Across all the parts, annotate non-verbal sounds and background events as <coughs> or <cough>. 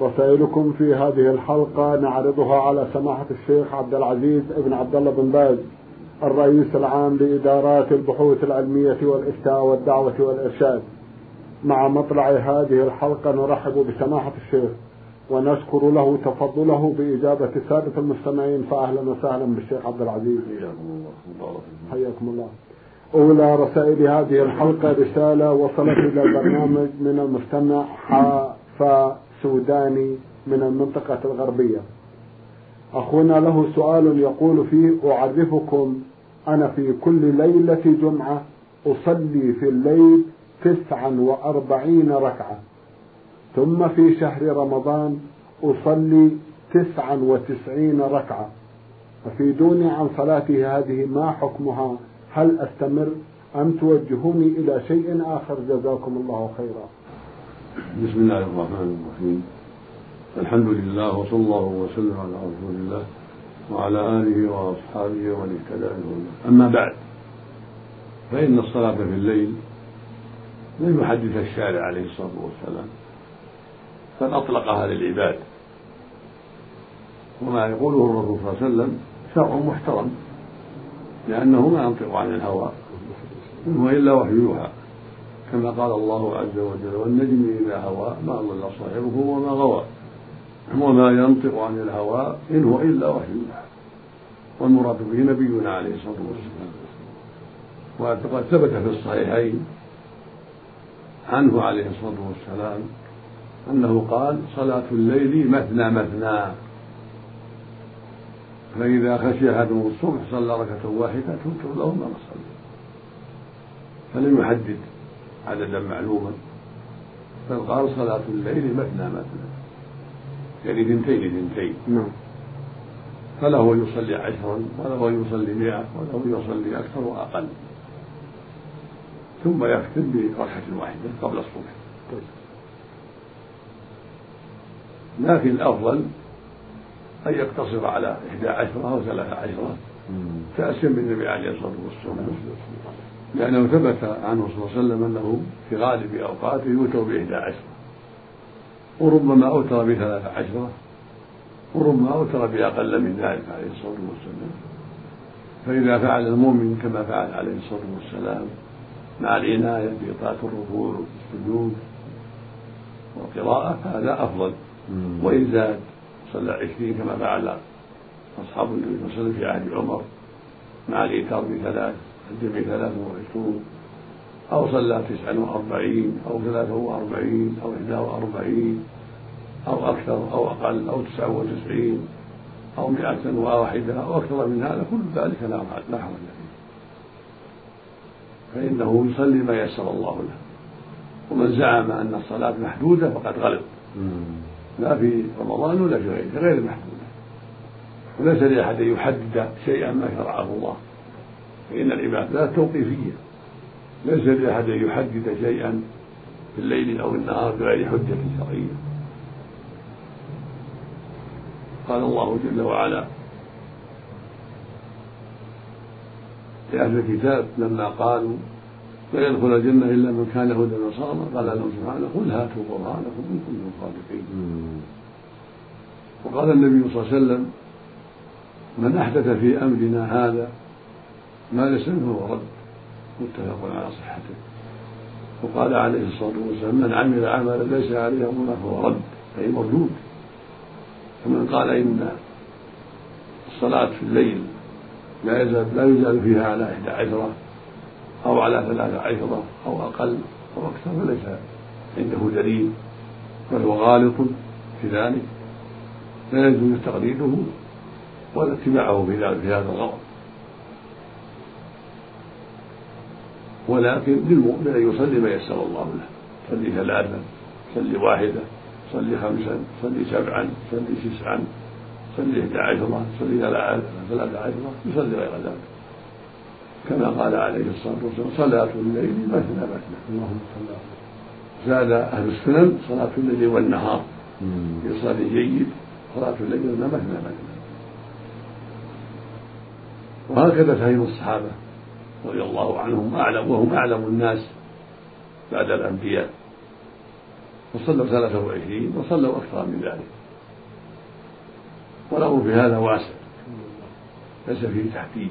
رسائلكم في هذه الحلقة نعرضها على سماحة الشيخ عبد العزيز ابن عبد الله بن باز الرئيس العام لإدارات البحوث العلمية والإفتاء والدعوة والإرشاد. مع مطلع هذه الحلقة نرحب بسماحة الشيخ ونشكر له تفضله بإجابة سادة المستمعين فأهلا وسهلا بالشيخ عبد العزيز. حياكم الله. أولى رسائل هذه الحلقة رسالة وصلت إلى البرنامج من المستمع حافا سوداني من المنطقة الغربية. أخونا له سؤال يقول فيه أعرفكم أنا في كل ليلة جمعة أصلي في الليل تسعا وأربعين ركعة ثم في شهر رمضان أصلي تسعا وتسعين ركعة. أفيدوني عن صلاتي هذه ما حكمها؟ هل أستمر أم توجهوني إلى شيء آخر؟ جزاكم الله خيرا. بسم الله الرحمن الرحيم. الحمد لله وصلى الله وسلم على رسول الله وعلى آله وأصحابه ومن اهتدى أما بعد فإن الصلاة في الليل لم يحدث الشارع عليه الصلاة والسلام بل أطلقها للعباد وما يقوله الرسول صلى الله عليه وسلم شرع محترم لأنه ما ينطق عن الهوى إن إلا وحي يوحى كما قال الله عز وجل والنجم إذا هوى ما ضل صاحبه وما غوى وما ينطق عن الهوى إن هو إلا وحي يوحى. والمراد به نبينا عليه الصلاة والسلام. وقد ثبت في الصحيحين عنه عليه الصلاة والسلام أنه قال صلاة الليل مثنى مثنى فإذا خشي أحدهم الصبح صلى ركعة واحدة تنكر له ما صلى. فلم يحدد. عددا معلوما. بل قال صلاة الليل مثنى مثنى يعني ثنتين ثنتين نعم. فله يصلي عشرا وله يصلي مئة وله يصلي أكثر وأقل. ثم يختم بركعة واحدة قبل الصبح. طيب. لكن الأفضل أن يقتصر على إحدى عشرة أو ثلاثة عشرة. تأسيا بالنبي عليه الصلاة والسلام. لأنه ثبت عنه صلى الله عليه وسلم أنه في غالب أوقاته يوتر بإحدى عشرة. وربما أوتر بثلاثة عشرة. وربما أوتر بأقل من ذلك عليه الصلاة والسلام. فإذا فعل المؤمن كما فعل عليه الصلاة والسلام مع العناية بإطاعة الركوع والسجود والقراءة فهذا أفضل. وإن زاد صلى عشرين كما فعل أصحاب النبي صلى الله عليه وسلم في عهد عمر مع الإيتار بثلاث. الجمع ثلاث وعشرون أو صلى تسعا وأربعين أو ثلاثة وأربعين أو إحدى وأربعين أو أكثر أو أقل أو تسعة وتسعين أو مئة وواحدة أو أكثر من هذا كل ذلك لا لا حرج فيه. فإنه يصلي ما يسر الله له. ومن زعم أن الصلاة محدودة فقد غلط. لا في رمضان ولا في غيره غير محدودة. وليس لأحد أن يحدد شيئا ما شرعه الله. فإن العبادات توقيفية. ليس لأحد أن يحدد شيئا في الليل أو النهار بغير حجة شرعية. قال الله جل وعلا لأهل الكتاب لما قالوا لا يدخل الجنة إلا من كان هدى نصارى قال لهم سبحانه قل هاتوا برهانكم إن كنتم صادقين. وقال النبي صلى الله عليه وسلم من أحدث في أمرنا هذا ما ليس منه رد متفق على صحته وقال عليه الصلاة والسلام من عمل عملا ليس عليه أمرنا فهو رد أي مردود. فمن قال إن الصلاة في الليل لا يزال لا يزال فيها على إحدى عشرة أو على ثلاثة عشرة أو أقل أو أكثر فليس عنده دليل. بل هو غالط في ذلك. لا يجوز تقليده ولا اتباعه في هذا الغلط ولكن للمؤمن أن يصلي ما يسر الله له. صلي ثلاثا صلي واحدة صلي خمسا صلي سبعا صلي تسعا يصلي إحدى عشرة يصلي ثلاثة عشرة يصلي غير ذلك. كما قال عليه الصلاة والسلام صلاة الليل مثنى مثنى. اللهم صل زاد أهل السنن صلاة الليل والنهار. يصلي جيد صلاة الليل مثنى مثنى. وهكذا فهم الصحابة. رضي الله عنهم أعلم وهم أعلم الناس بعد الأنبياء. وصلوا ثلاثة وعشرين وصلوا أكثر من ذلك. والأمر في هذا واسع. ليس فيه تحديد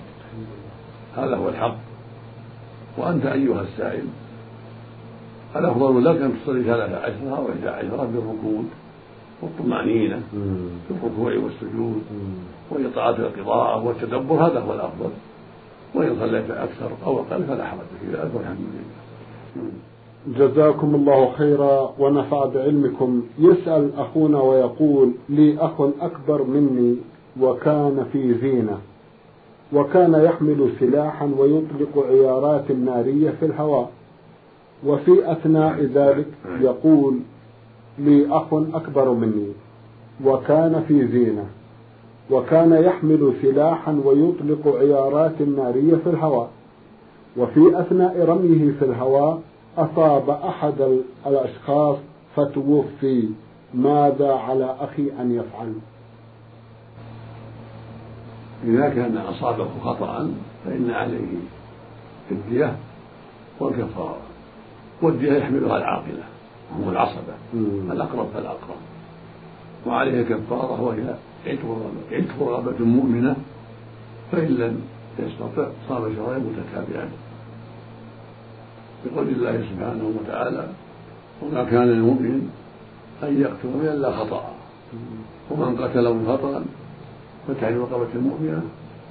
هذا هو الحق. وأنت أيها السائل الأفضل لك أن تصلي ثلاثة عشرة أو إحدى عشرة بالركود والطمأنينة في الركوع والسجود وإطاعة القراءة والتدبر هذا هو الأفضل. وإن صليت أكثر أو أقل فلا حرج في ذلك والحمد لله جزاكم الله خيرا ونفع بعلمكم. يسأل أخونا ويقول لي أخ أكبر مني وكان في زينة وكان يحمل سلاحا ويطلق عيارات نارية في الهواء وفي أثناء ذلك يقول لي أخ أكبر مني وكان في زينة. وكان يحمل سلاحا ويطلق عيارات نارية في الهواء. وفي أثناء رميه في الهواء أصاب أحد الأشخاص فتوفي ماذا على أخي أن يفعل؟ إذا كان أصابه خطأ فإن عليه الدية والكفارة. والدية يحملها العاقلة وهو العصبة الأقرب فالأقرب. وعليه كفارة وهي عتق رغبة مؤمنة فإن لم يستطع صام شهرين متتابعين. بقول الله سبحانه وتعالى وما كان للمؤمن أن يقتل من إلا خطأ. ومن قتله خطأ فتحرير رقبة مؤمنة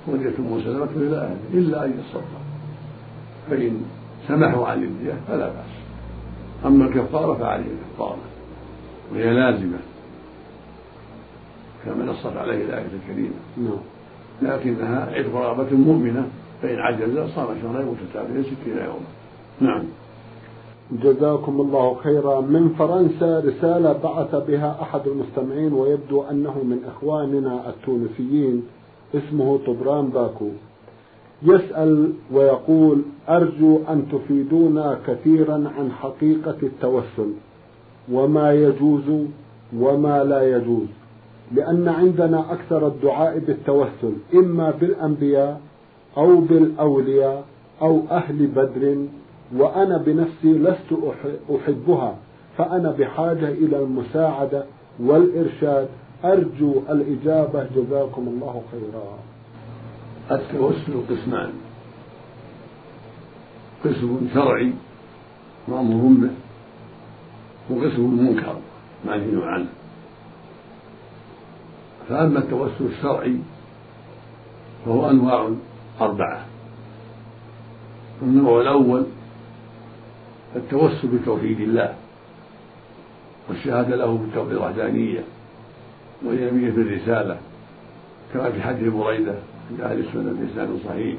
ودية مسلمة إلى أهله إلا أن يصدق فإن سمحوا عن الدية فلا بأس. أما الكفارة فعليه الكفارة وهي لازمة. كما نصت عليه الآية الكريمة. نعم. لكنها عتق رغبة مؤمنة فإن عجز صام شهرين متتابعين ستين يوما. نعم. جزاكم الله خيرا. من فرنسا رسالة بعث بها أحد المستمعين ويبدو أنه من إخواننا التونسيين اسمه طبران باكو. يسأل ويقول أرجو أن تفيدونا كثيرا عن حقيقة التوسل. وما يجوز وما لا يجوز. لأن عندنا أكثر الدعاء بالتوسل إما بالأنبياء أو بالأولياء أو أهل بدر وأنا بنفسي لست أحبها فأنا بحاجة إلى المساعدة والإرشاد. أرجو الإجابة. جزاكم الله خيرا. التوسل قسمان. قسم شرعي مأمور به وقسم منكر منهي عنه. فأما التوسل الشرعي فهو أنواع أربعة. النوع الأول التوسل بتوحيد الله والشهادة له بالتوحيد الوحدانية واليمين بالرسالة كما في حديث بريدة عند أهل السنة بإسناد صحيح.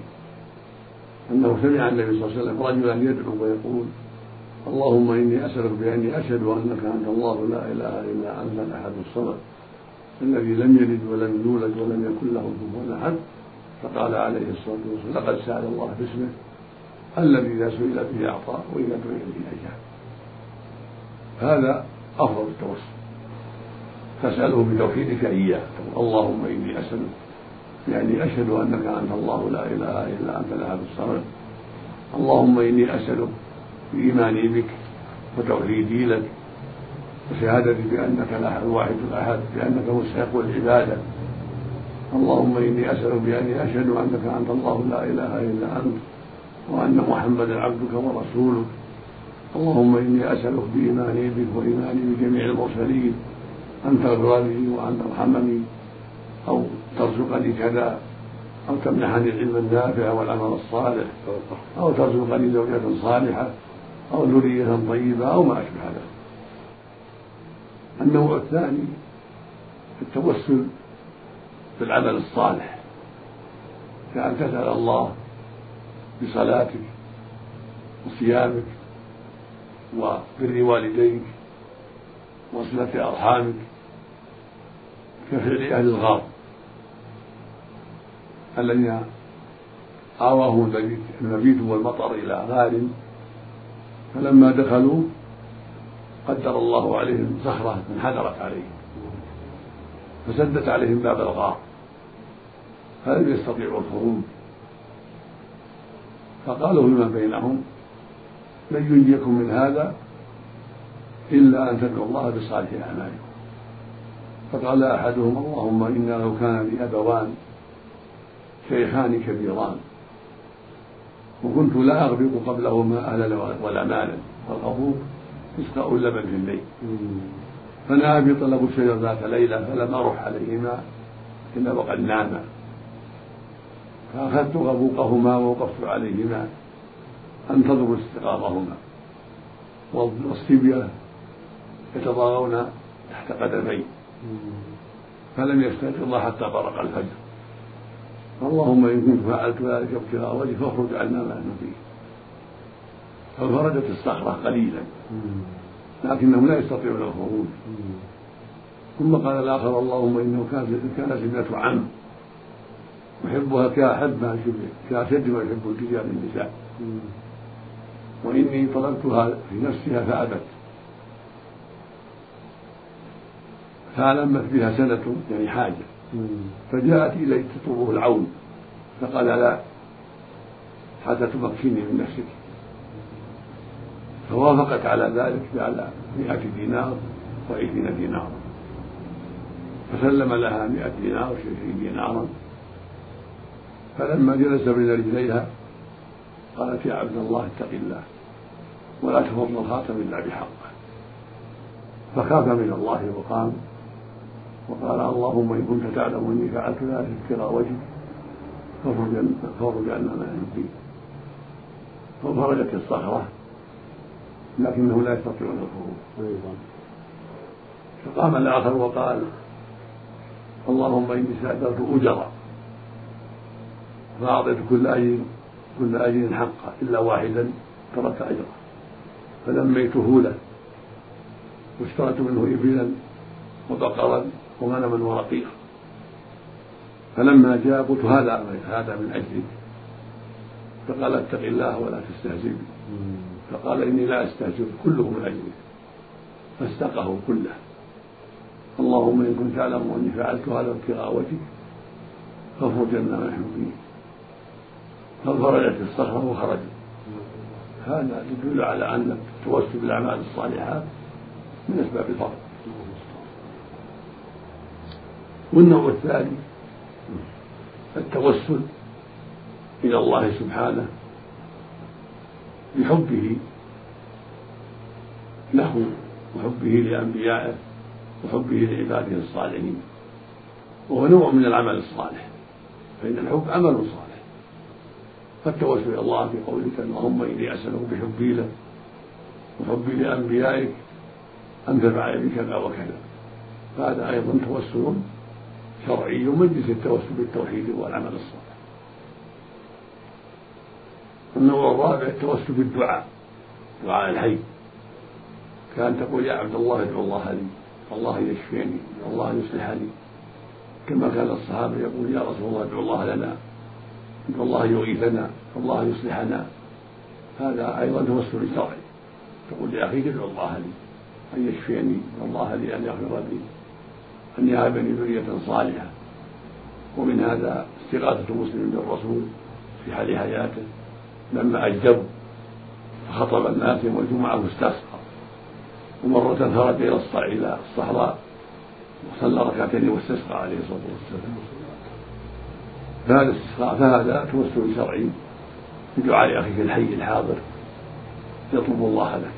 أنه سمع النبي صلى الله عليه وسلم رجلا يدعو ويقول اللهم إني أسألك بأني أشهد أنك أنت الله لا إله إلا أنت الأحد الصمد. الذي لم يلد ولم يولد ولم يكن له كفوا أحد فقال عليه الصلاة والسلام لقد سأل الله باسمه الذي إذا سئل به أعطى وإذا دعي به أجاب هذا أفضل التوسل. تسأله بتوحيدك إياه. اللهم إني أسألك يعني أشهد أنك أنت الله لا إله إلا أنت الأحد الصمد اللهم إني أسألك بإيماني بك وتوحيدي لك وشهادتي بأنك الواحد الأحد بأنك مستحق العبادة. اللهم إني أسألك بأني أشهد أنك أنت الله لا إله إلا أنت وأن محمدا عبدك ورسولك. اللهم إني أسألك بإيماني بك وإيماني بجميع المرسلين أن تغفر لي وأن ترحمني أو ترزقني كذا أو تمنحني العلم النافع والعمل الصالح أو ترزقني زوجة صالحة أو ذرية طيبة أو ما أشبه ذلك. النوع الثاني التوسل بالعمل الصالح. كأن تسأل الله بصلاتك وصيامك وبر والديك وصلة أرحامك كفعل أهل الغار الذين آواهم المبيت والمطر إلى غار. فلما دخلوا قدر الله عليهم صخرة انحدرت عليهم فسدت عليهم باب الغار فلم يستطيعوا الخروج فقالوا فيما بينهم لن ينجيكم من هذا إلا أن تدعوا الله بصالح أعمالكم فقال أحدهم اللهم إنا لو كان لي أبوان شيخان كبيران وكنت لا أغبط قبلهما أهلا ولا مالا والغبوط إسقاء اللبن في الليل فنهى بي طلب الشجر ذات ليلة فلم أروح عليهما إلا وقد ناما فأخذت غبوقهما ووقفت عليهما أنتظر استيقاظهما والصبية يتضاغون تحت قدمي. فلم يستيقظا حتى برق الفجر. اللهم إن كنت فعلت ذلك ابتغاء وجهك فاخرج عنا ما نحن فيه فانفرجت الصخرة قليلا. لكنهم لا يستطيعون الخروج. ثم قال الآخر اللهم إنه كانت ابنة عم. أحبها كأحب كأشد ما يحب الرجال النساء. وإني طلبتها في نفسها فأبت. فألمت بها سنة يعني حاجة. فجاءت إليه تطلبه العون. فقال لا حتى تمكني من نفسك. فوافقت على ذلك على مئة دينار وعشرين دينارا. فسلم لها مئة دينار وعشرين دينارا. فلما جلس بين رجليها قالت يا عبد الله اتق الله ولا تفض الخاتم إلا بحقه. فخاف من الله وقام وقال اللهم إن كنت تعلم أني فعلت ذلك ابتغاء وجهك فافرج عنا ما نحن فانفرجت الصخرة لكنه لا يستطيعون الخروج فقام الآخر وقال اللهم إني استاجرت أجرا فأعطيت كل أجر كل أجر حقه إلا واحدا ترك أجره. فلميته له واشتريت منه إبلا وبقرا وغنما ورقيقا. فلما جاء قلت هذا هذا من اجلك فقال اتق الله ولا تستهزئ بي. فقال إني لا استهزئ كله من اجلك فاستقه كله. اللهم إن كنت تعلم أني فعلت هذا ابتغاء وجهك فافرج ما نحن فيه. فانفرجت الصخرة وخرجت. هذا يدل على أن التوسل بالأعمال الصالحات من أسباب الفضل. والنوع الثاني التوسل إلى الله سبحانه بحبه له وحبه لأنبيائه وحبه لعباده الصالحين وهو نوع من العمل الصالح فإن الحب عمل صالح. فالتوسل إلى الله في قولك اللهم إني أسألك بحبي لك وحبي لأنبيائك أن تفعل بي كذا وكذا. فهذا أيضا توسل شرعي مجلس التوسل بالتوحيد والعمل الصالح. النوع الرابع التوسل بالدعاء دعاء الحي كان تقول يا عبد الله ادعو الله لي الله يشفيني الله يصلح لي. كما كان الصحابة يقول يا رسول الله ادعو الله لنا ادعو الله يغيثنا الله يصلحنا هذا أيضا توسل شرعي تقول لاخيك ادعو الله لي أن يشفيني الله لي أن يغفر لي أن يهبني ذرية صالحة. ومن هذا استغاثة مسلم بالرسول في حال حياته. لما أجدبوا فخطب الناس يوم الجمعة واستسقى ومرة خرج إلى إلى الصحراء وصلى ركعتين واستسقى عليه الصلاة والسلام. فهذا استسقاء فهذا توسل شرعي بدعاء أخيك الحي الحاضر. يطلب الله لك.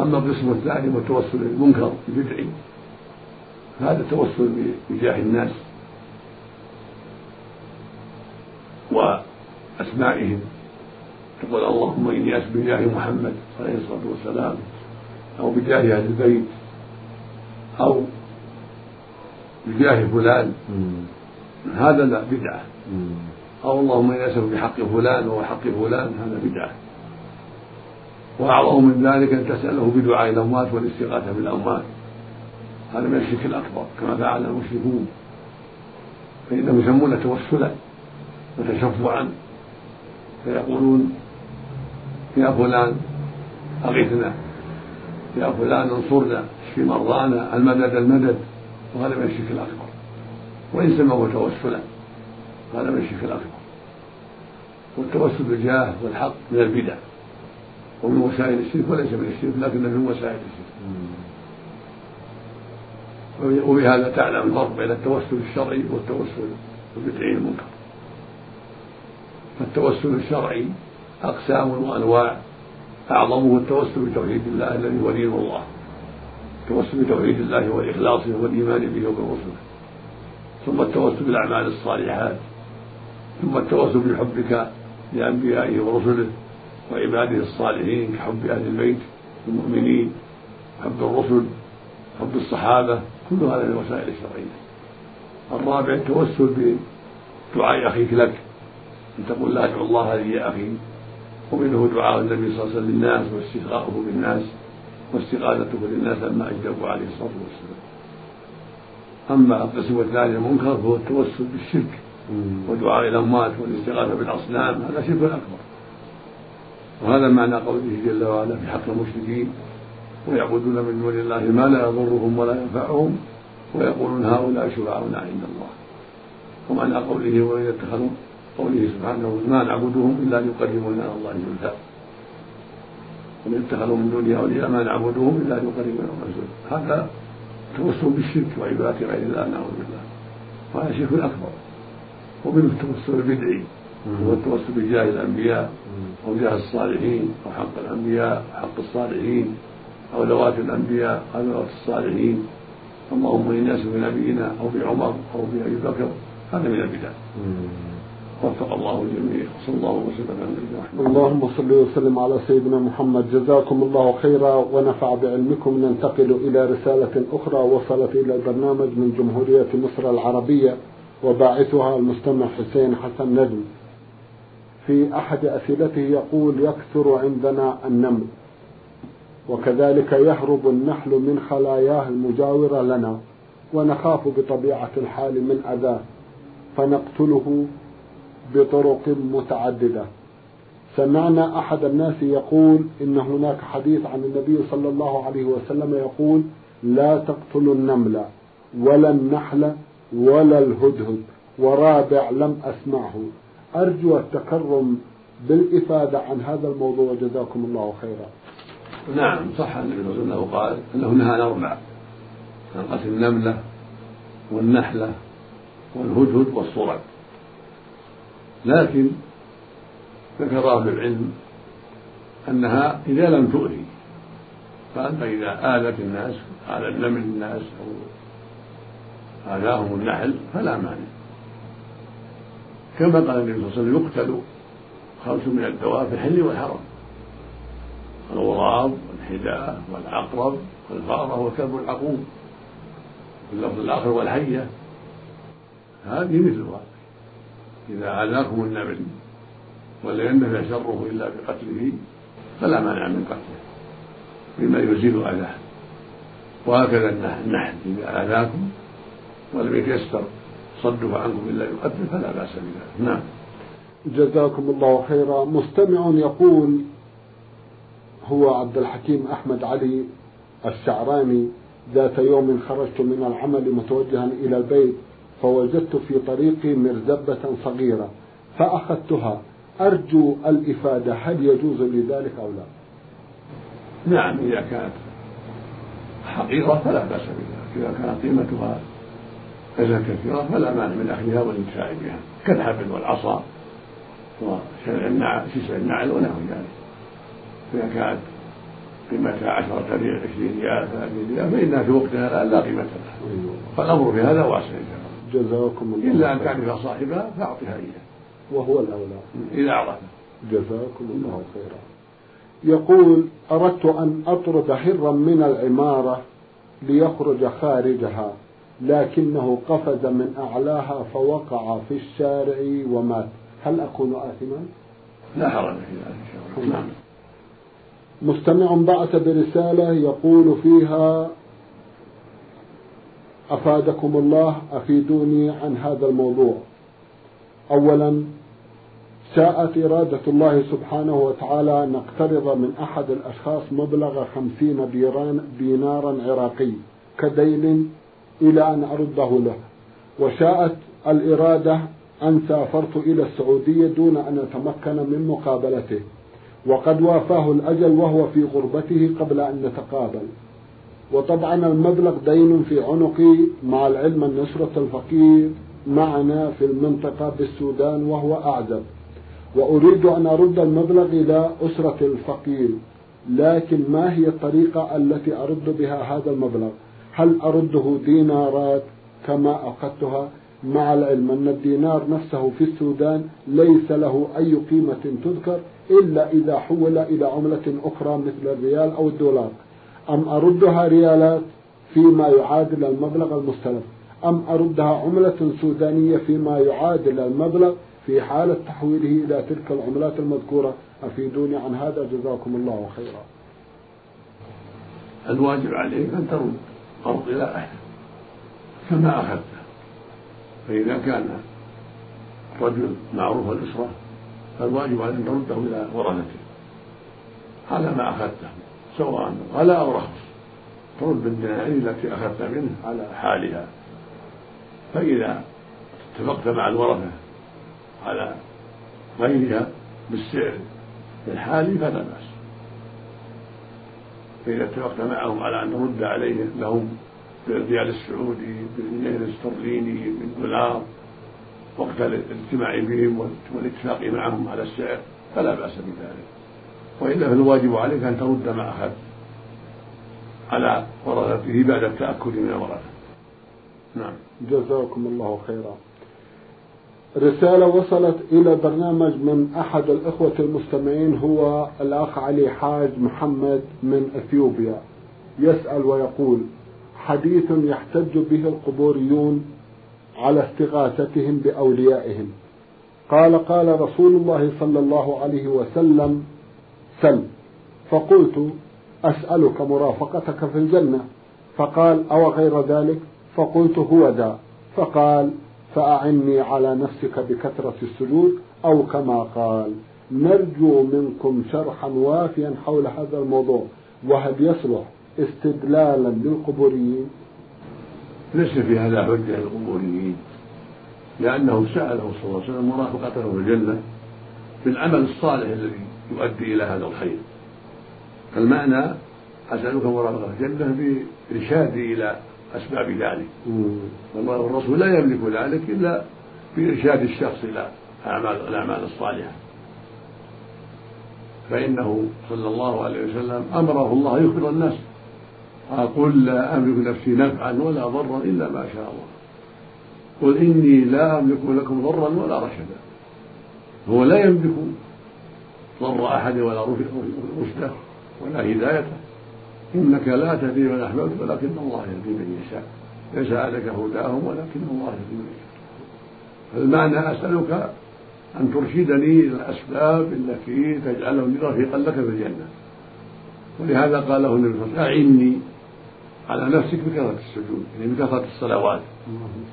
أما القسم الثاني هو التوسل المنكر البدعي فهذا التوسل بجاه الناس. وأسمائهم تقول اللهم إني أسأل بجاه محمد عليه الصلاة والسلام أو بجاه أهل البيت أو بجاه فلان. هذا لا بدعة. أو اللهم إني أسأل بحق فلان وهو حق فلان هذا بدعة. وأعظم من ذلك أن تسأله بدعاء الأموات والاستغاثة بالأموات. هذا من الشرك الأكبر كما فعل المشركون. فإنهم يسمون توسلا وتشفعا. فيقولون يا فلان أغثنا. يا فلان انصرنا. اشف مرضانا. المدد المدد. وهذا من الشرك الأكبر. وإن سموه توسلا هذا من الشرك الأكبر. والتوسل بالجاه والحق من البدع ومن وسائل الشرك وليس من الشرك لكنه من وسائل الشرك. وبهذا تعلم الفرق بين التوسل الشرعي والتوسل البدعي المنكر. فالتوسل الشرعي أقسام وأنواع. أعظمه التوسل بتوحيد الله الذي دين الله. التوسل بتوحيد الله والإخلاص والإيمان به وبرسله. ثم التوسل بالأعمال الصالحات. ثم التوسل بحبك لأنبيائه ورسله وعباده الصالحين كحب أهل البيت المؤمنين حب الرسل حب الصحابة. كل هذا من الوسائل الشرعية. الرابع التوسل بدعاء أخيك لك. أن تقول لا أدعو الله لي يا أخي. ومنه دعاء النبي صلى الله عليه وسلم للناس واستسقاؤه بالناس واستغاثته للناس لما أجابوا عليه الصلاة والسلام. أما القسم الثاني المنكر فهو التوسل بالشرك ودعاء الأموات والاستغاثة بالأصنام هذا شرك أكبر. وهذا معنى قوله جل وعلا في حق المشركين ويعبدون من دون الله ما لا يضرهم ولا ينفعهم ويقولون هؤلاء شفعاؤنا عند الله. ومعنى قوله وإذا اتخذوا قوله سبحانه ما نعبدهم إلا ليقربونا إلى الله زلفى. ومن اتخذوا من دونه أولياء ما نعبدهم إلا ليقربونا إلى الله زلفى. هذا توسل بالشرك وعبادة غير الله نعوذ بالله. وهذا شرك أكبر. ومنه التوسل البدعي هو التوسل بجاه الأنبياء أو جاه الصالحين أو حق الأنبياء وحق الصالحين أو ذوات الأنبياء أو ذوات الصالحين. اللهم إني أسأل بنبينا أو بعمر أو بأبي بكر هذا من البدع. وفق الله الجميع صلى الله وسلم على نبينا اللهم صل وسلم على سيدنا محمد. جزاكم الله خيرا. ونفع بعلمكم. ننتقل إلى رسالة أخرى. وصلت إلى البرنامج من جمهورية مصر العربية. وباعثها المستمع حسين حسن نجم في أحد أسئلته يقول يكثر عندنا النمل وكذلك يهرب النحل من خلاياه المجاورة لنا. ونخاف بطبيعة الحال من أذاه فنقتله بطرق متعددة. سمعنا أحد الناس يقول إن هناك حديث عن النبي صلى الله عليه وسلم يقول لا تقتلوا النمل ولا النحل ولا الهدهد ورابع لم أسمعه. أرجو التكرم بالإفادة عن هذا الموضوع. جزاكم الله خيرا. نعم صح النبي صلى الله عليه وسلم قال إنه نهى عن أربع عن قتل النملة والنحلة والهدهد والصرد لكن ذكر أهل العلم أنها إذا لم تؤذي فاما إذا آذت الناس اذى النمل الناس أو آذاهم النحل فلا مانع. كما قال النبي صلى الله عليه وسلم يقتل خمس من الدواب في الحل والحرم. الغراب والحداء والعقرب والفأرة والكلب العقوم اللفظ الآخر والحية. هذه مثلها. إذا عاداكم النمل ولا يندفع شره إلا بقتله فلا مانع من قتله بما يزيل أذاه. وهكذا النحل إذا آذاكم ولم يتيسر صده عنكم إلا بقتله فلا بأس بذلك. نعم. جزاكم الله خيرا. مستمع يقول هو عبد الحكيم أحمد علي الشعراني ذات يوم خرجت من العمل متوجها إلى البيت فوجدت في طريقي مرزبة صغيرة فأخذتها. أرجو الإفادة. هل يجوز لي ذلك أو لا؟ نعم إذا كانت حقيرة فلا بأس بها إذا كانت قيمتها كذا كثيرة فلا مانع من أخذها والانتفاع بها كالحبل والعصا وشسع النعل ونحو ذلك. إذا كانت قيمتها عشرة ريال عشرين ريال ثلاثين ريال فإنها في وقتها الآن لا قيمة لها. فالأمر في هذا واسع إن شاء الله. جزاكم الله إلا أن تعرف صاحبها فأعطها إياه. وهو الأولى. إذا عرفت جزاكم الله خيرا. يقول أردت أن أطرد هرا من العمارة ليخرج خارجها لكنه قفز من أعلاها فوقع في الشارع ومات. هل أكون آثما؟ لا حرج في ذلك إن شاء الله. نعم. مستمع بعث برسالة يقول فيها أفادكم الله أفيدوني عن هذا الموضوع. أولا شاءت إرادة الله سبحانه وتعالى أن نقترض من أحد الأشخاص مبلغ خمسين دينارا عراقي كدين إلى أن أرده له. وشاءت الإرادة أن سافرت إلى السعودية دون أن أتمكن من مقابلته. وقد وافاه الأجل وهو في غربته قبل أن نتقابل. وطبعا المبلغ دين في عنقي مع العلم أن نصرة الفقير معنا في المنطقة بالسودان وهو أعزب وأريد أن أرد المبلغ إلى أسرة الفقير لكن ما هي الطريقة التي أرد بها هذا المبلغ؟ هل أرده دينارات كما أخذتها مع العلم أن الدينار نفسه في السودان ليس له أي قيمة تذكر إلا إذا حول إلى عملة أخرى مثل الريال أو الدولار؟ أم أردها ريالات فيما يعادل المبلغ المستلف أم أردها عملة سودانية فيما يعادل المبلغ في حالة تحويله إلى تلك العملات المذكورة؟ أفيدوني عن هذا جزاكم الله خيرا. الواجب عليك أن ترد قرض إلى أهله كما أخذته فإذا كان رجل معروف الأسرة فالواجب عليه أن ترده إلى ورثته. على ما أخذته. سواء غلا أو رخص ترد بالدنانير التي أخذت منه على حالها. فإذا اتفقت مع الورثة على غيرها بالسعر الحالي فلا بأس. فإذا اتفقت معهم على أن ترد عليه لهم بالريال السعودي بالجنيه الاسترليني بالدولار وقت الاجتماع بهم والاتفاق معهم على السعر فلا بأس بذلك. وإلا فالواجب عليك أن ترد ما أخذت على ورثته بعد التأكد من الورثة نعم. جزاكم الله خيرا. رسالة وصلت إلى برنامج من أحد الإخوة المستمعين هو الأخ علي حاج محمد من أثيوبيا. يسأل ويقول حديث يحتج به القبوريون على استغاثتهم بأوليائهم. قال قال رسول الله صلى الله عليه وسلم سل. فقلت أسألك مرافقتك في الجنة. فقال أو غير ذلك؟ فقلت هو ذا. فقال فأعني على نفسك بكثرة السجود أو كما قال. نرجو منكم شرحا وافيا حول هذا الموضوع. وهل يصلح استدلالا للقبوريين؟ ليس في هذا حجة للقبوريين. لأنه سأله صلى الله عليه وسلم مرافقته في الجنة بالعمل الصالح الذي يؤدي إلى هذا الخير. فالمعنى أسألك مرافقة الجنة بإرشادي إلى أسباب ذلك. والله والرسول لا يملك ذلك إلا بإرشاد الشخص إلى أعمال الأعمال الصالحة. فإنه صلى الله عليه وسلم أمره الله يخبر الناس. قل لا أملك نفسي نفعا ولا ضرا إلا ما شاء الله. قل إني لا أملك لكم ضرا ولا رشدا. هو لا يملك ضر أحد ولا رشده ولا هدايته إنك لا تهدي من أحببت ولكن الله يهدي من يشاء. ليس عليك هداهم ولكن الله يهدي من يشاء. فالمعنى أسألك أن ترشدني إلى الأسباب التي تجعلني رفيقا لك في الجنة. ولهذا قال له النبي صلى الله عليه وسلم أعني على نفسك بكثرة السجود. يعني بكثرة الصلوات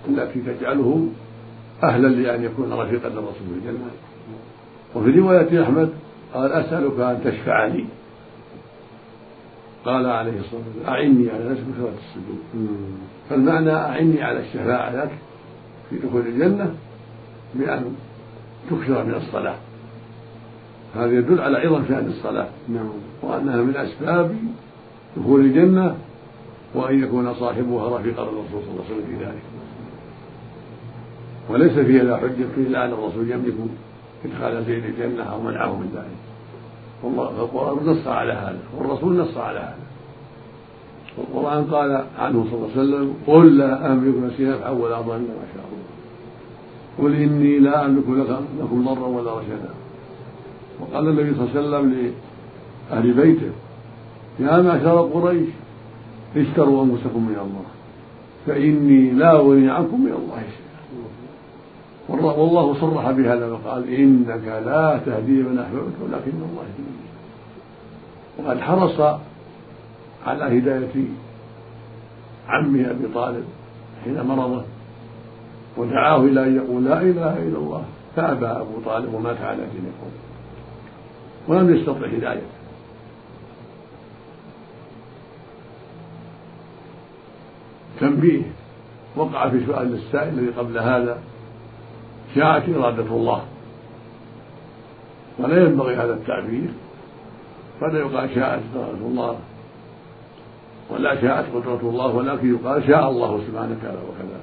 التي تجعله أهلا لأن يكون رفيقا للرسول في الجنة. وفي رواية أحمد قال أسألك أن تشفع لي قال عليه الصلاة والسلام أعني على نفسك بكثرة السجود. فالمعنى أعني على الشفاعة لك في دخول الجنة بأن تكثر من الصلاة. هذا يدل على عظم شأن الصلاة. نعم. وأنها من أسباب دخول الجنة وأن يكون صاحبها رفيقا للرسول صلى الله عليه وسلم في ذلك. وليس فيها لا حجة فيه لأن الرسول يملك إدخال زيد الجنة أو منعه من ذلك. والله القرآن نص على هذا والرسول نص على هذا. والقرآن قال عنه صلى الله عليه وسلم قل لا أملك نفسي نفعا ولا ضرا ما شاء الله. قل إني لا أملك لكم ضرا ولا رشدا. وقال النبي صلى الله عليه وسلم لأهل بيته يا معشر قريش اشتروا أنفسكم من الله فإني لا أغني عنكم من الله شيئا. والله صرح بهذا وقال إنك لا تهدي من أحببت ولكن الله يهدي وقد حرص على هداية عمه أبي طالب حين مرضه ودعاه إلى أن يقول لا إله إلا الله. فأبى أبو طالب ومات على دين القوم ولم يستطع هدايته تنبيه وقع في سؤال السائل الذي قبل هذا. شاءت إرادة الله. ولا ينبغي هذا التعبير. فلا يقال شاءت إرادة الله. ولا شاءت قدرة الله ولكن يقال شاء الله سبحانه كذا وكذا.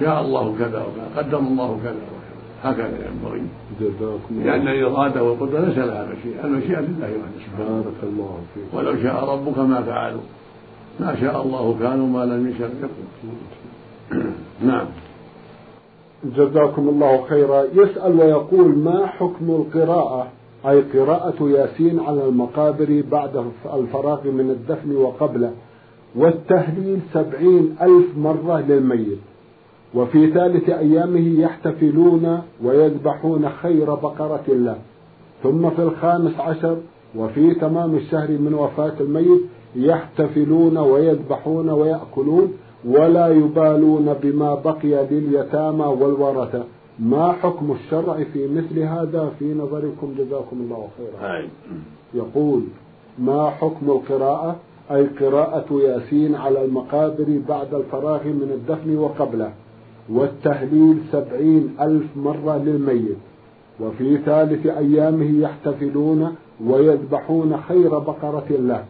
شاء الله كذا وكذا قدر الله كذا وكذا. هكذا ينبغي. لأن الإرادة والقدرة ليس لها مشيئة. المشيئة لله وحده سبحانه بارك الله فيك. ولو شاء ربك ما فعلوا. ما شاء الله كانوا ما لم يشاء يكون <coughs> نعم. جزاكم الله خيرا. يسأل ويقول ما حكم القراءة؟ أي قراءة ياسين على المقابر بعد الفراغ من الدفن وقبله. والتهليل سبعين ألف مرة للميت. وفي ثالث أيامه يحتفلون ويذبحون خير بقرة له. ثم في الخامس عشر وفي تمام الشهر من وفاة الميت يحتفلون ويذبحون ويأكلون. ولا يبالون بما بقي لليتامى والورثة. ما حكم الشرع في مثل هذا؟ في نظركم جزاكم الله خيرا. يقول ما حكم القراءة؟ أي قراءة ياسين على المقابر بعد الفراغ من الدفن وقبله. والتهليل سبعين ألف مرة للميت. وفي ثالث أيامه يحتفلون ويذبحون خير بقرة له.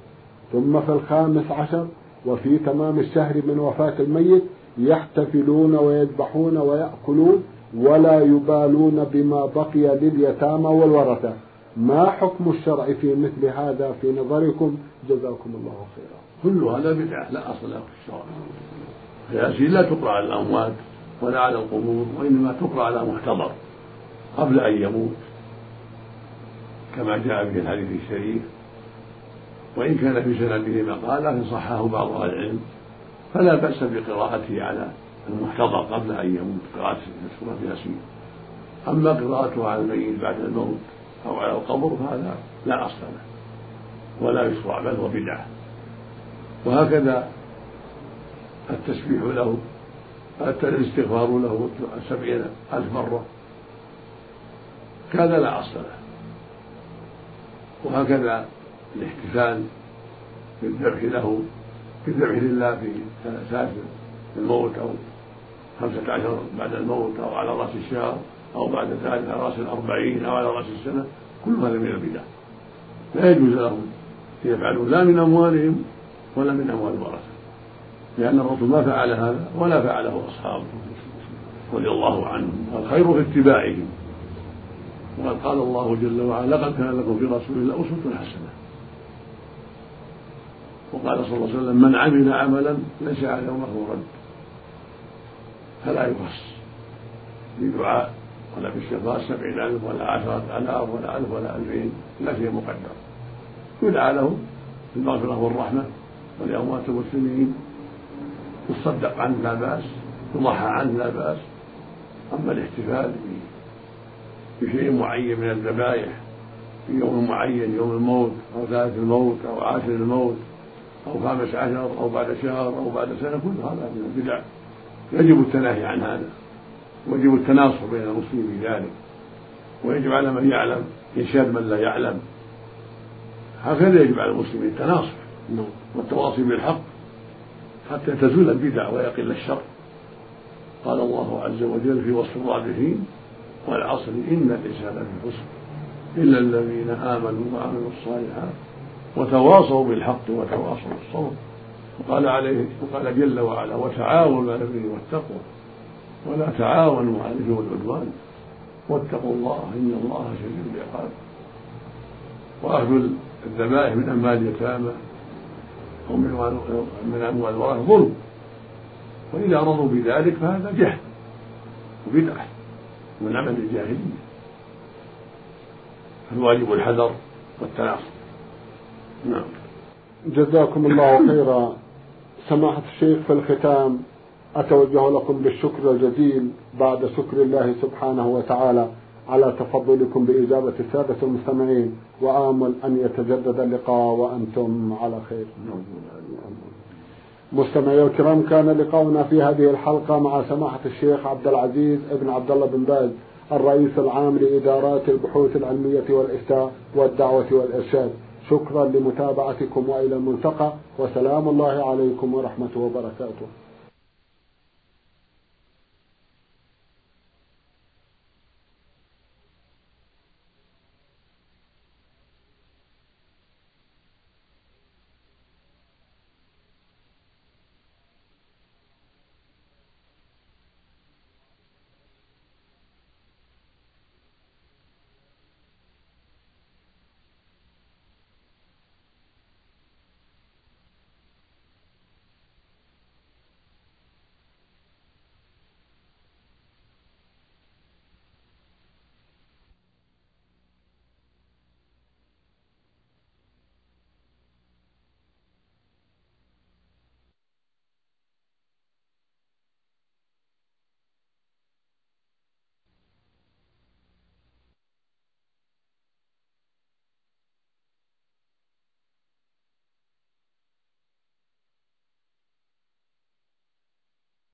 ثم في الخامس عشر وفي تمام الشهر من وفاة الميت يحتفلون ويذبحون ويأكلون ولا يبالون بما بقي لليتامى والورثة. ما حكم الشرع في مثل هذا في نظركم؟ جزاكم الله خيرا. كل هذا بدعة لا أصل له في الشرع الياسين لا تقرأ على الأموات ولا على القبور وإنما تقرأ على محتضر قبل أن يموت كما جاء في الحديث الشريف. وإن كان في سنده مقال لكن صححه بعض أهل العلم فلا بأس بقراءته على المحتضر قبل أن يموت قراءة سورة ياسين أما قراءته على الميت بعد الموت أو على القبر فهذا لا أصل له ولا يشرع بل هو بدعة. وهكذا التسبيح له الاستغفار له سبعين ألف مرة كذا لا أصل له. وهكذا الاحتفال بالذبح له بالذبح لله في ساعة الموت أو خمسة عشر بعد الموت أو على رأس الشهر أو بعد ذلك على رأس الأربعين أو على رأس السنة كل هذا من البدع. لا يجوز لهم أن يفعلوا لا من أموالهم ولا من أموال الورثة لأن الرسول ما فعل هذا ولا فعله أصحابه رضي الله عنهم الخير في اتباعهم. وقد قال الله جل وعلا لقد كان لكم في رسول الله أسوة حسنة. وقال صلى الله عليه وسلم من عمل عملا ليس على يومه رد. فلا يخص بدعاء ولا بالشفاء سبعين ألف ولا عشرة آلاف ولا ألف ولا ألفين لا شيء مقدر. يدعى له بالمغفرة والرحمة ولأموات المسلمين. يصدق عنه لا بأس يضحى عنه لا بأس. أما الاحتفال بشيء معين من الذبائح في يوم معين يوم الموت أو ثالث الموت أو عاشر الموت أو خامس عشر أو بعد شهر أو بعد سنة كل هذا من البدع. يجب التناهي عن هذا ويجب التناصح بين المسلمين في ذلك ويجب على من يعلم إرشاد من لا يعلم. هكذا يجب على المسلمين التناصح نعم. والتواصي بالحق حتى تزول البدع ويقل الشر. قال الله عز وجل في وصف الرابحين والعصر إن الإنسان في خسر إلا الذين آمنوا وعملوا الصالحات وتواصوا بالحق وتواصوا بالصبر. وقال عليه وقال جل وعلا وتعاونوا على البر والتقوى. ولا تعاونوا على الإثم والعدوان. واتقوا الله إن الله شديد العقاب. واخذ الذبائح من اموال اليتامى أو من اموال الورثه ظلم وإذا رضوا بذلك فهذا جهل وبدعة من عمل الجاهلية. فالواجب الحذر والتناصر. نعم. جزاكم الله خيرا. سماحة الشيخ في الختام أتوجه لكم بالشكر الجزيل بعد شكر الله سبحانه وتعالى على تفضلكم بإجابة السادة المستمعين وآمل أن يتجدد اللقاء وأنتم على خير. مستمعي الكرام كان لقاؤنا في هذه الحلقة مع سماحة الشيخ عبد العزيز ابن عبد الله بن باز الرئيس العام لإدارات البحوث العلمية والإفتاء والدعوة والإرشاد. شكرا لمتابعتكم وإلى الملتقى وسلام الله عليكم ورحمة وبركاته.